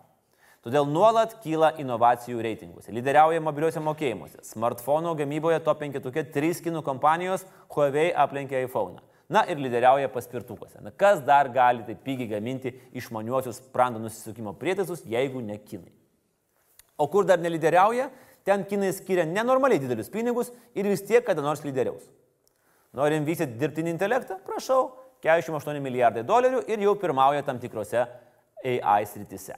Speaker 1: Todėl nuolat kyla inovacijų reitinguose. Lyderiauja mobiliuose mokėjimuose. Smartphone gamyboje top 5 trys kinų kompanijos Huawei aplenkė iPhone. Na ir lyderiauja paspirtukuose. Na kas dar gali taip pigiai gaminti išmaniuosius sprando nusisukimo prietaisus, jeigu ne kinai? O kur dar nelyderiauja, ten kinai skiria nenormaliai didelius pinigus ir vis tiek kada nors lyderiaus. Norim vystyti dirbtinį intelektą? Prašau, 48 milijardai dolerių ir jau pirmauja tam tikrose AI sritise.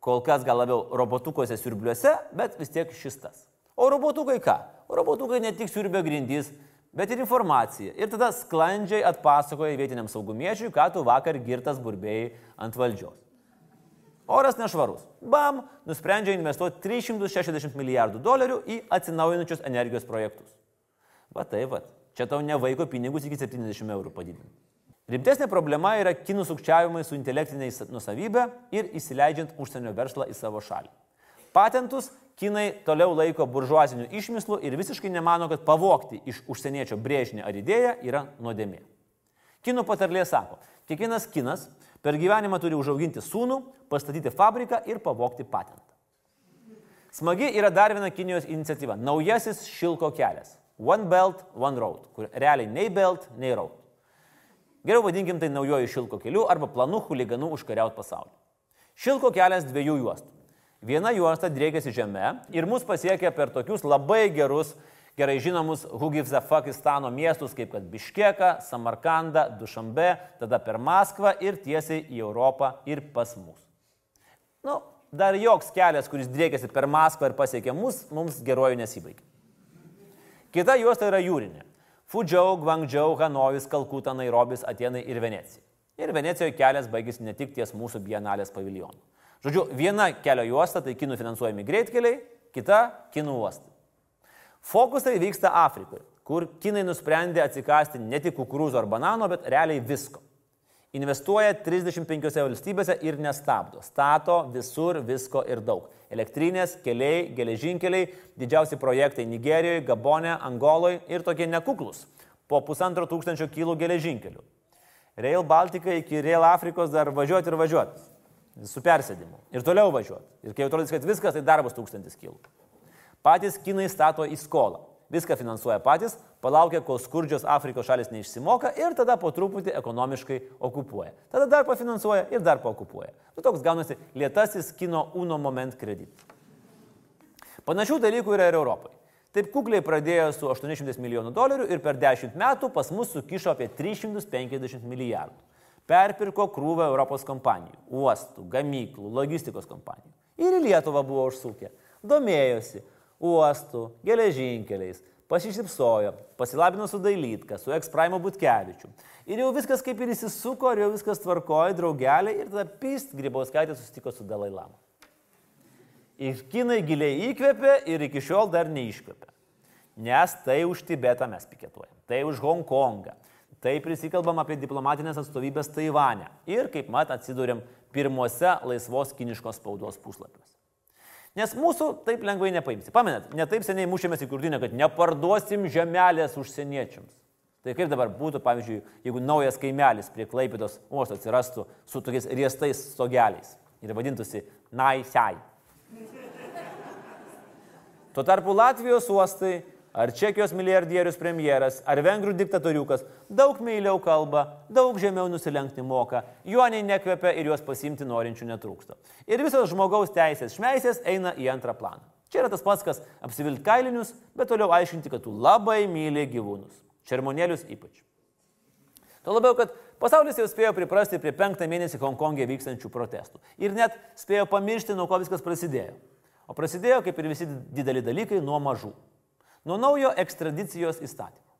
Speaker 1: Kol kas gal labiau robotukuose siurbliuose, bet vis tiek šis tas. O robotukai ką? Robotukai ne tik siurbia grindys, bet ir informacija. Ir tada sklandžiai atpasakoja vietiniam saugumiečiui, ką tu vakar girtas burbėjai ant valdžios. Oras nešvarus. Bam, nusprendžia investuoti 360 milijardų dolerių į atsinaujinančius energijos projektus. Va tai va, čia tau ne vaiko pinigus iki 70 eurų padidinti. Rimtesnė problema yra kinų sukčiavimai su intelektiniai nusavybė ir įsileidžiant užsienio verslą į savo šalį. Patentus kinai toliau laiko buržuazinių išmislų ir visiškai nemano, kad pavokti iš užsieniečio brėžinį ar idėją yra nuodėmė. Kinų patarlė sako, kiekvienas kinas per gyvenimą turi užauginti sūnų, pastatyti fabriką ir pavokti patentą. Smagi yra dar viena Kinijos iniciatyva - naujasis šilko kelias. One Belt, One Road, kur realiai nei belt, nei road. Geriau vadinkim tai naujoju šilko keliu arba planu huliganų užkariauti pasaulį. Šilko kelias dviejų juostų. Viena juosta driekiasi žemė ir mus pasiekia per tokius labai gerus, gerai žinomus Hugivzafakistano miestus kaip kad Biškeka, Samarkanda, Dušambe, tada per Maskvą ir tiesiai į Europą ir pas mus. Nu, dar joks kelias, kuris driekiasi per Maskvą ir pasiekia mus, mums geruoju nesibaigia. Kita juosta yra jūrinė. Fudžiau, Gvangdžiau, Hanojus, Kalkuta, Nairobis, Atenai ir Venecija. Ir Venecijoje kelias baigėsi ne tik ties mūsų bienalės paviljonu. Žodžiu, viena kelio juosta tai kinų finansuojami greitkeliai, kita kinų uostai. Fokusai vyksta Afrikoje, kur kinai nusprendė atsikasti ne tik kukurūzo ar banano, bet realiai visko. Investuoja 35 valstybėse ir nestabdo. Stato visur visko ir daug. Elektrinės, keliai, geležinkeliai, didžiausi projektai Nigerijoje, Gabone, Angoloje ir tokie nekuklus. Po pusantro tūkstančio kilų geležinkelių. Rail Baltica iki Rail Afrikos dar važiuoti ir važiuoti. Su persėdimu. Ir toliau važiuoti. Ir kai atrodys, kad viskas, tai dar bus tūkstantis kilų. Patys kinai stato į skolą viską finansuoja patys, palaukia, kol skurdžios Afrikos šalis neišsimoka ir tada po truputį ekonomiškai okupuoja. Tada dar pafinansuoja ir dar paokupuoja. Nu, toks gaunasi lietasis kino uno moment kredit. Panašių dalykų yra ir Europai. Taip kukliai pradėjo su 800 milijonų dolerių ir per 10 metų pas mus sukišo apie 350 milijardų. Perpirko krūvą Europos kompanijų - uostų, gamyklų, logistikos kompanijų. Ir į Lietuvą buvo užsukę. Domėjosi, uostų, geležinkeliais, pasišypsojo, pasilabino su Dailytka, su Ekspraimo Butkevičiu. Ir jau viskas kaip ir įsisuko, ir jau viskas tvarkoja, draugeliai, ir tada pist Grybauskaitė susitiko su Dalai Lama. Ir kinai giliai įkvėpė ir iki šiol dar neiškvėpė. Nes tai už Tibetą mes piketuojam, tai už Hongkongą, tai prisikalbam apie diplomatinės atstovybės Taivane ir kaip mat atsidūrėm pirmuose laisvos kiniškos spaudos puslapiuose. Nes mūsų taip lengvai nepaimsi. Pamenat, netaip seniai mušėmės į kurdinę, kad neparduosim žemelės užsieniečiams. Tai kaip dabar būtų, pavyzdžiui, jeigu naujas kaimelis prie Klaipėdos uosto atsirastų su tokiais riestais stogeliais ir vadintųsi Naisai. Tuo tarpu Latvijos uostai, ar Čekijos milijardierius premjeras, ar vengrų diktatoriukas daug meiliau kalba, daug žemiau nusilenkti moka, juoniai nekvepia ir juos pasimti norinčių netrūksta. Ir visos žmogaus teisės šmeisės eina į antrą planą. Čia yra tas pats, kas apsivilti kailinius, bet toliau aiškinti, kad tu labai myli gyvūnus. Šermonėlius ypač. Tuo labiau, kad pasaulis jau spėjo priprasti prie penktą mėnesį Hongkongė vykstančių protestų. Ir net spėjo pamiršti, nuo ko viskas prasidėjo. O prasidėjo, kaip ir visi dideli dalykai, nuo mažų. Nuo naujo ekstradicijos įstatymo.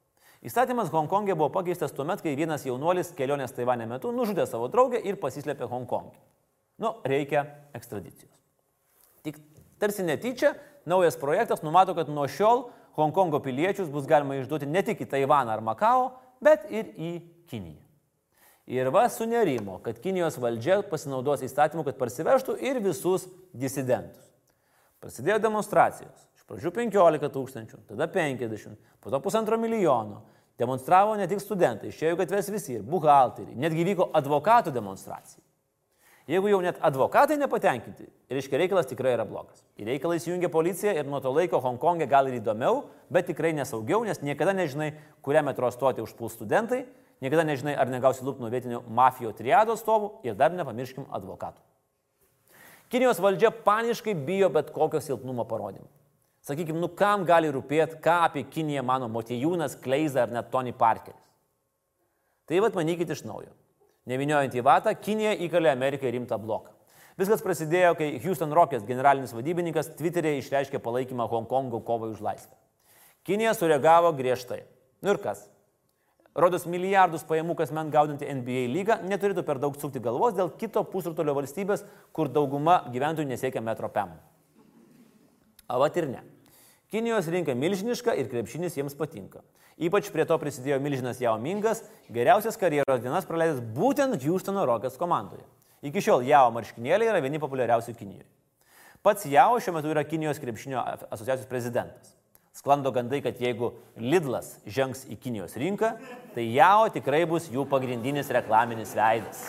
Speaker 1: Įstatymas Hongkongė buvo pakeistas tuo metu, kai vienas jaunuolis kelionės Taivanė metu nužudė savo draugę ir pasislėpė Hongkongė. Nu, reikia ekstradicijos. Tik tarsi netyčia, naujas projektas numato, kad nuo šiol Hongkongo piliečius bus galima išduoti ne tik į Taivaną ar Makao, bet ir į Kiniją. Ir va sunerimo, kad Kinijos valdžia pasinaudos įstatymu, kad parsivežtų ir visus disidentus. Prasidėjo demonstracijos. Pradžių 15 tūkstančių, tada 50, po to pusantro milijono. Demonstravo ne tik studentai, išėjo gatves visi ir buhalteriai, netgi vyko advokatų demonstracija. Jeigu jau net advokatai nepatenkinti, reiškia reikalas tikrai yra blogas. Į reikalą įsijungia policija ir nuo to laiko Hongkongė gal ir įdomiau, bet tikrai nesaugiau, nes niekada nežinai, kurią metro stoti užpuls studentai, niekada nežinai, ar negausi lūp nuo vietinių mafijo triado atstovų ir dar nepamirškim advokatų. Kinijos valdžia paniškai bijo bet kokio silpnumo parodymų. Sakykime, nu kam gali rūpėti, ką apie Kiniją mano Motijūnas, Kleiza ar net Tony Parkeris. Tai vad manykit iš naujo. Neviniojant į vatą, Kinija įkalė Amerikai rimtą bloką. Viskas prasidėjo, kai Houston Rockets generalinis vadybininkas Twitter'e išreiškė palaikymą Hongkongo kovai už laisvę. Kinija sureagavo griežtai. Nu ir kas? Rodos milijardus pajamų kasmen gaudinti NBA lygą neturėtų per daug sukti galvos dėl kito pusrutulio valstybės, kur dauguma gyventojų nesiekia metro pem. Avat ir ne. Kinijos rinka milžiniška ir krepšinis jiems patinka. Ypač prie to prisidėjo milžinas Jao Mingas, geriausias karjeros dienas praleidęs būtent Houstono Rockets komandoje. Iki šiol Jao marškinėliai yra vieni populiariausių Kinijoje. Pats Jao šiuo metu yra Kinijos krepšinio asociacijos prezidentas. Sklando gandai, kad jeigu Lidlas žengs į Kinijos rinką, tai Jao tikrai bus jų pagrindinis reklaminis veidas.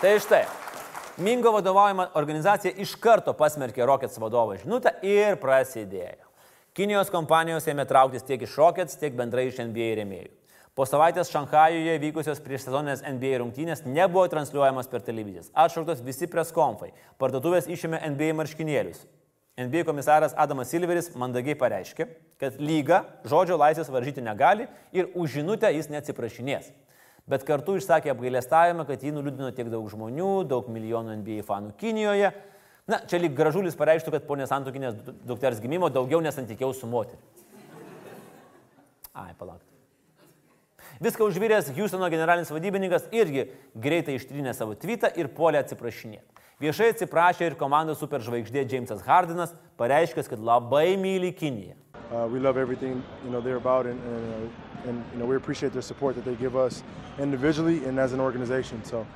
Speaker 1: Tai štai, Mingo vadovaujama organizacija iš karto pasmerkė Rockets vadovo žinutę ir prasidėjo. Kinijos kompanijos ėmė trauktis tiek iš Rockets, tiek bendrai iš NBA rėmėjų. Po savaitės Šanhajuje vykusios prieš sezoninės NBA rungtynės nebuvo transliuojamas per televizijas. Atšauktos visi preskonfai. Parduotuvės išėmė NBA marškinėlius. NBA komisaras Adamas Silveris mandagiai pareiškė, kad lyga žodžio laisvės varžyti negali ir už žinutę jis neatsiprašinės bet kartu išsakė apgailestavimą, kad jį nuliūdino tiek daug žmonių, daug milijonų NBA fanų Kinijoje. Na, čia lyg gražulis pareišktų, kad po nesantokinės dukters gimimo daugiau nesantykiau su moteriu. Ai, palauk. Viską užvyręs Houstono generalinis vadybininkas irgi greitai ištrynė savo tweetą ir puolė atsiprašinėti. Viešai atsiprašė ir komandos superžvaigždė Jamesas Hardinas, pareiškęs, kad labai myli Kiniją.
Speaker 13: Uh, we love everything you know they're about, and, and, uh, and you know we appreciate the support that they give us individually and as an organization. So,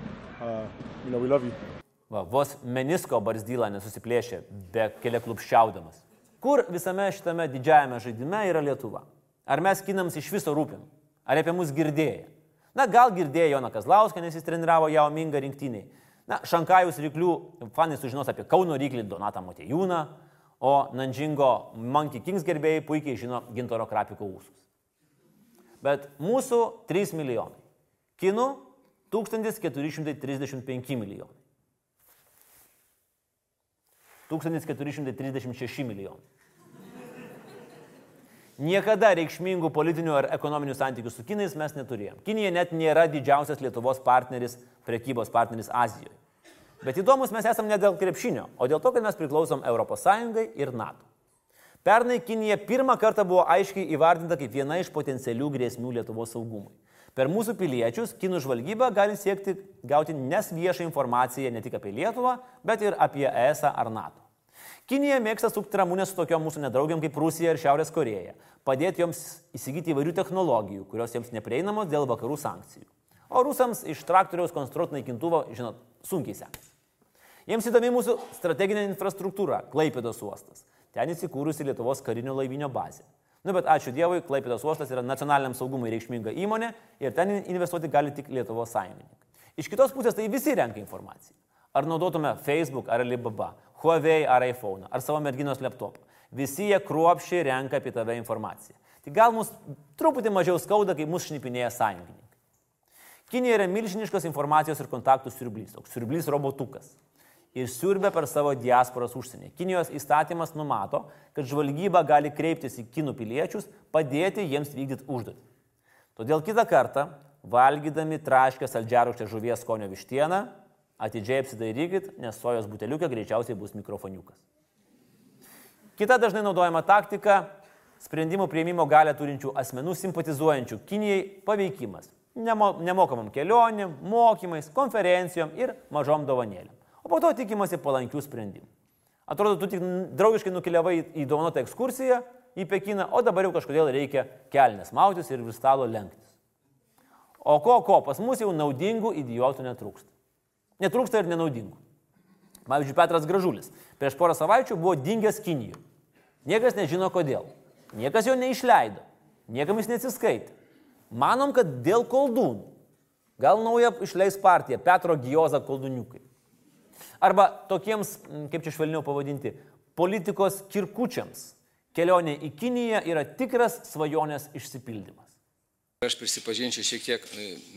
Speaker 13: uh, you know, we love you.
Speaker 1: Va, vos menisko barzdylą nesusiplėšė, be kelia klupščiaudamas. Kur visame šitame didžiajame žaidime yra Lietuva? Ar mes kinams iš viso rūpim? Ar apie mus girdėję? Na, gal girdėjo Jona Kazlauską, nes jis treniravo Jao Mingą rinktiniai. Na, Šankajus ryklių fanai sužinos apie Kauno ryklį Donatą Motejūną, o Nanžingo Monkey Kings gerbėjai puikiai žino Gintoro Krapiko ūsus. Bet mūsų 3 milijonai. Kinų 1435 milijonai. 1436 milijonai. Niekada reikšmingų politinių ar ekonominių santykių su Kinais mes neturėjom. Kinija net nėra didžiausias Lietuvos partneris, prekybos partneris Azijoje. Bet įdomus mes esame ne dėl krepšinio, o dėl to, kad mes priklausom ES ir NATO. Pernai Kinija pirmą kartą buvo aiškiai įvardinta kaip viena iš potencialių grėsmių Lietuvos saugumui. Per mūsų piliečius kinų žvalgyba gali siekti gauti nes viešą informaciją ne tik apie Lietuvą, bet ir apie ES ar NATO. Kinija mėgsta sukti ramunę su tokiom mūsų nedraugiam kaip Rusija ir Šiaurės Koreja, padėti joms įsigyti įvairių technologijų, kurios jiems neprieinamos dėl vakarų sankcijų. O rusams iš traktoriaus konstruoti naikintuvo, žinot, sunkiai sekasi. Jiems įdomi mūsų strateginė infrastruktūra - Klaipėdos uostas. Ten įsikūrusi Lietuvos karinio laivinio bazė. Nu, bet ačiū Dievui, Klaipėdos uostas yra nacionaliniam saugumui reikšminga įmonė ir ten investuoti gali tik Lietuvos sąjungininkai. Iš kitos pusės tai visi renka informaciją. Ar naudotume Facebook ar Alibaba, Huawei ar iPhone, ar savo merginos laptopą. Visi jie kruopšiai renka apie tave informaciją. Tai gal mus truputį mažiau skauda, kai mus šnipinėja sąjungininkai. Kinija yra milžiniškas informacijos ir kontaktų siurblys, toks siurblys robotukas. Ir siurbia per savo diasporas užsienį. Kinijos įstatymas numato, kad žvalgyba gali kreiptis į kinų piliečius, padėti jiems vykdyti užduotį. Todėl kitą kartą, valgydami traškę saldžiarūkštę žuvies skonio vištieną, atidžiai apsidairykit, nes sojos buteliukė greičiausiai bus mikrofoniukas. Kita dažnai naudojama taktika - sprendimų prieimimo galę turinčių asmenų simpatizuojančių Kinijai paveikimas. Nemo, nemokamam kelionėm, mokymais, konferencijom ir mažom dovanėlėm. O po to tikimasi palankių sprendimų. Atrodo, tu tik draugiškai nukeliavai į dovanotą ekskursiją į Pekiną, o dabar jau kažkodėl reikia kelnes mautis ir vis stalo lenktis. O ko, ko, pas mus jau naudingų idiotų netrūksta. Netrūksta ir nenaudingų. Pavyzdžiui, Petras Gražulis prieš porą savaičių buvo dingęs Kinijoje. Niekas nežino kodėl. Niekas jo neišleido. Niekam jis neatsiskaitė. Manom, kad dėl koldūnų. Gal naują išleis partija Petro Gijoza koldūniukai. Arba tokiems, kaip čia švelniau pavadinti, politikos kirkučiams. Kelionė į Kiniją yra tikras svajonės išsipildymas.
Speaker 14: Aš prisipažinčiau šiek tiek,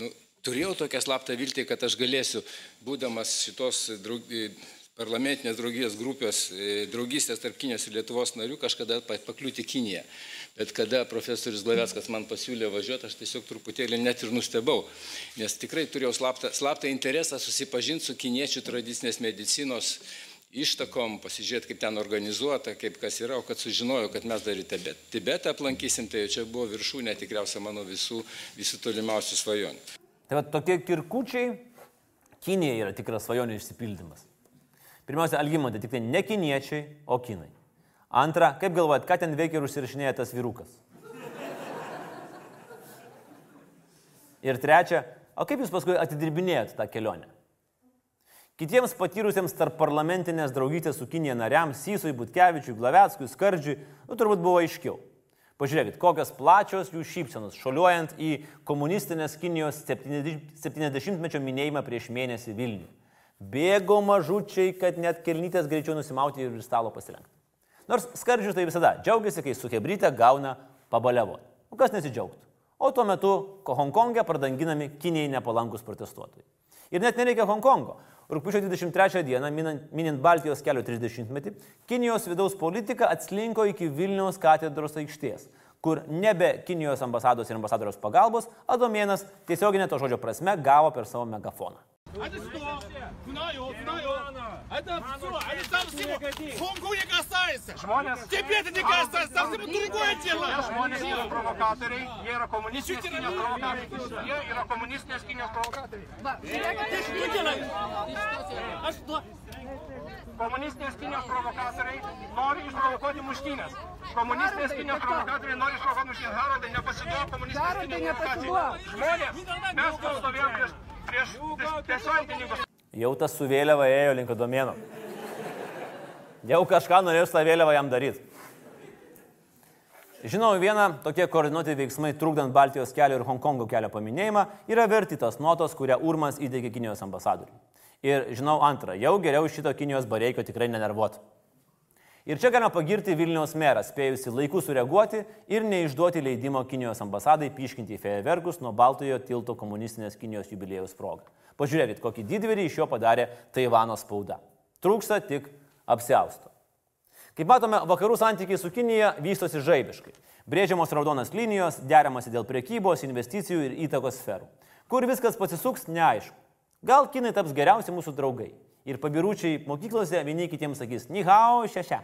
Speaker 14: nu, turėjau tokią slaptą viltį, kad aš galėsiu, būdamas šitos draug, parlamentinės draugijos grupės, draugystės tarp Kinijos ir Lietuvos narių, kažkada pakliūti Kiniją. Bet kada profesorius Glaveckas man pasiūlė važiuoti, aš tiesiog truputėlį net ir nustebau, nes tikrai turėjau slaptą, slaptą interesą susipažinti su kiniečių tradicinės medicinos ištakom, pasižiūrėti, kaip ten organizuota, kaip kas yra, o kad sužinojau, kad mes dar į Tibetą, Tibetą aplankysim, tai čia buvo viršūnė tikriausiai mano visų, visų tolimiausių svajonių.
Speaker 1: Tai va tokie kirkučiai Kinija yra tikras svajonių išsipildymas. Pirmiausia, Algymantai, tik tai ne kiniečiai, o kinai. Antra, kaip galvojat, ką ten veikia ir užsirašinėja tas vyrukas? Ir trečia, o kaip jūs paskui atidirbinėjat tą kelionę? Kitiems patyrusiems tarp parlamentinės draugystės su Kinija nariams, Sysui, Butkevičiui, Glaveckui, Skardžiui, nu turbūt buvo aiškiau. Pažiūrėkit, kokios plačios jų šypsenos, šoliuojant į komunistinės Kinijos 70-mečio minėjimą prieš mėnesį Vilnių. Bėgo mažučiai, kad net kelnytės greičiau nusimauti ir stalo pasilenkti. Nors skardžius tai visada džiaugiasi, kai su hebryte gauna pabaliavo. O nu, kas nesidžiaugtų? O tuo metu Hongkonge pradanginami Kinijai nepalankus protestuotojai. Ir net nereikia Hongkongo. Rūpiučio 23 dieną, minint Baltijos kelio 30-metį, Kinijos vidaus politika atslinko iki Vilniaus katedros aikštės, kur nebe Kinijos ambasados ir ambasadoriaus pagalbos Adomėnas tiesioginė to žodžio prasme gavo per savo megafoną.
Speaker 15: Atsisto, kunajo, kunajo. Это все, они там всего. Хонгу не касается. Тебе это не касается, совсем другое дело.
Speaker 16: Žmonės yra provokatoriai, jie yra komunistinės Kinijos provokatoriai. Jie yra komunistinės Kinijos provokatoriai.
Speaker 15: Ты что делаешь? А что?
Speaker 16: Komunistinės Kinijos provokatoriai nori išprovokuoti muštynės. Komunistinės Kinijos provokatoriai nori išprovokuoti muštynės. Harodai, nepasiduok komunistinės Kinijos provokacijai. Žmonės, mes kol stovėjom prieš, prieš, prieš tiesioginininkus.
Speaker 1: Jau tas su vėliava ėjo link domėno. Jau kažką norėjau tą vėliavą jam daryti. Žinau, viena tokie koordinuoti veiksmai trukdant Baltijos kelio ir Hongkongo kelio paminėjimą yra verti tos notos, kurią Urmas įteikė Kinijos ambasadoriui. Ir žinau antrą, jau geriau šito Kinijos bareikio tikrai nenervuot. Ir čia galima pagirti Vilniaus merą, spėjusi laiku sureaguoti ir neišduoti leidimo Kinijos ambasadai piškinti fejerverkus nuo Baltojo tilto komunistinės Kinijos jubiliejus progą. Pažiūrėkit, kokį didvyrį iš jo padarė Taivano spauda. Trūksta tik apsiausto. Kaip matome, vakarų santykiai su Kinija vystosi žaibiškai. Brėžiamos raudonas linijos, deramasi dėl priekybos, investicijų ir įtakos sferų. Kur viskas pasisuks, neaišku. Gal kinai taps geriausi mūsų draugai. Ir pabirūčiai mokyklose vieni kitiems sakys, nihao šešia.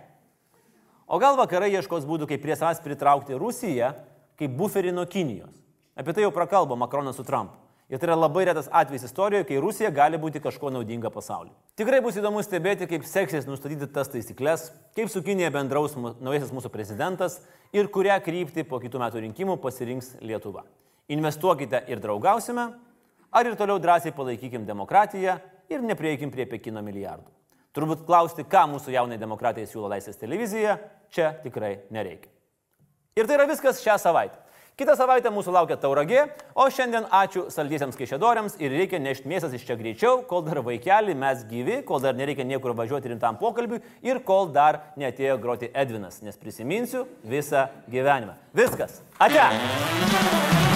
Speaker 1: O gal vakarai ieškos būdų, kaip prie savęs pritraukti Rusiją, kaip buferį nuo Kinijos. Apie tai jau prakalbo Makronas su Trumpu. Ir tai yra labai retas atvejis istorijoje, kai Rusija gali būti kažko naudinga pasauliu. Tikrai bus įdomu stebėti, kaip seksis nustatyti tas taisyklės, kaip su Kinėje bendraus naujasis mūsų prezidentas ir kurią kryptį po kitų metų rinkimų pasirinks Lietuva. Investuokite ir draugausime, ar ir toliau drąsiai palaikykim demokratiją ir neprieikim prie Pekino milijardų. Turbūt klausti, ką mūsų jaunai demokratijai siūlo Laisvės televizija, čia tikrai nereikia. Ir tai yra viskas šią savaitę. Kitą savaitę mūsų laukia tauragė, o šiandien ačiū saldiesiams kaišėdoriams ir reikia nešti mėsas iš čia greičiau, kol dar vaikeli mes gyvi, kol dar nereikia niekur važiuoti rimtam pokalbiui ir kol dar netėjo groti Edvinas, nes prisiminsiu visą gyvenimą. Viskas. Ate.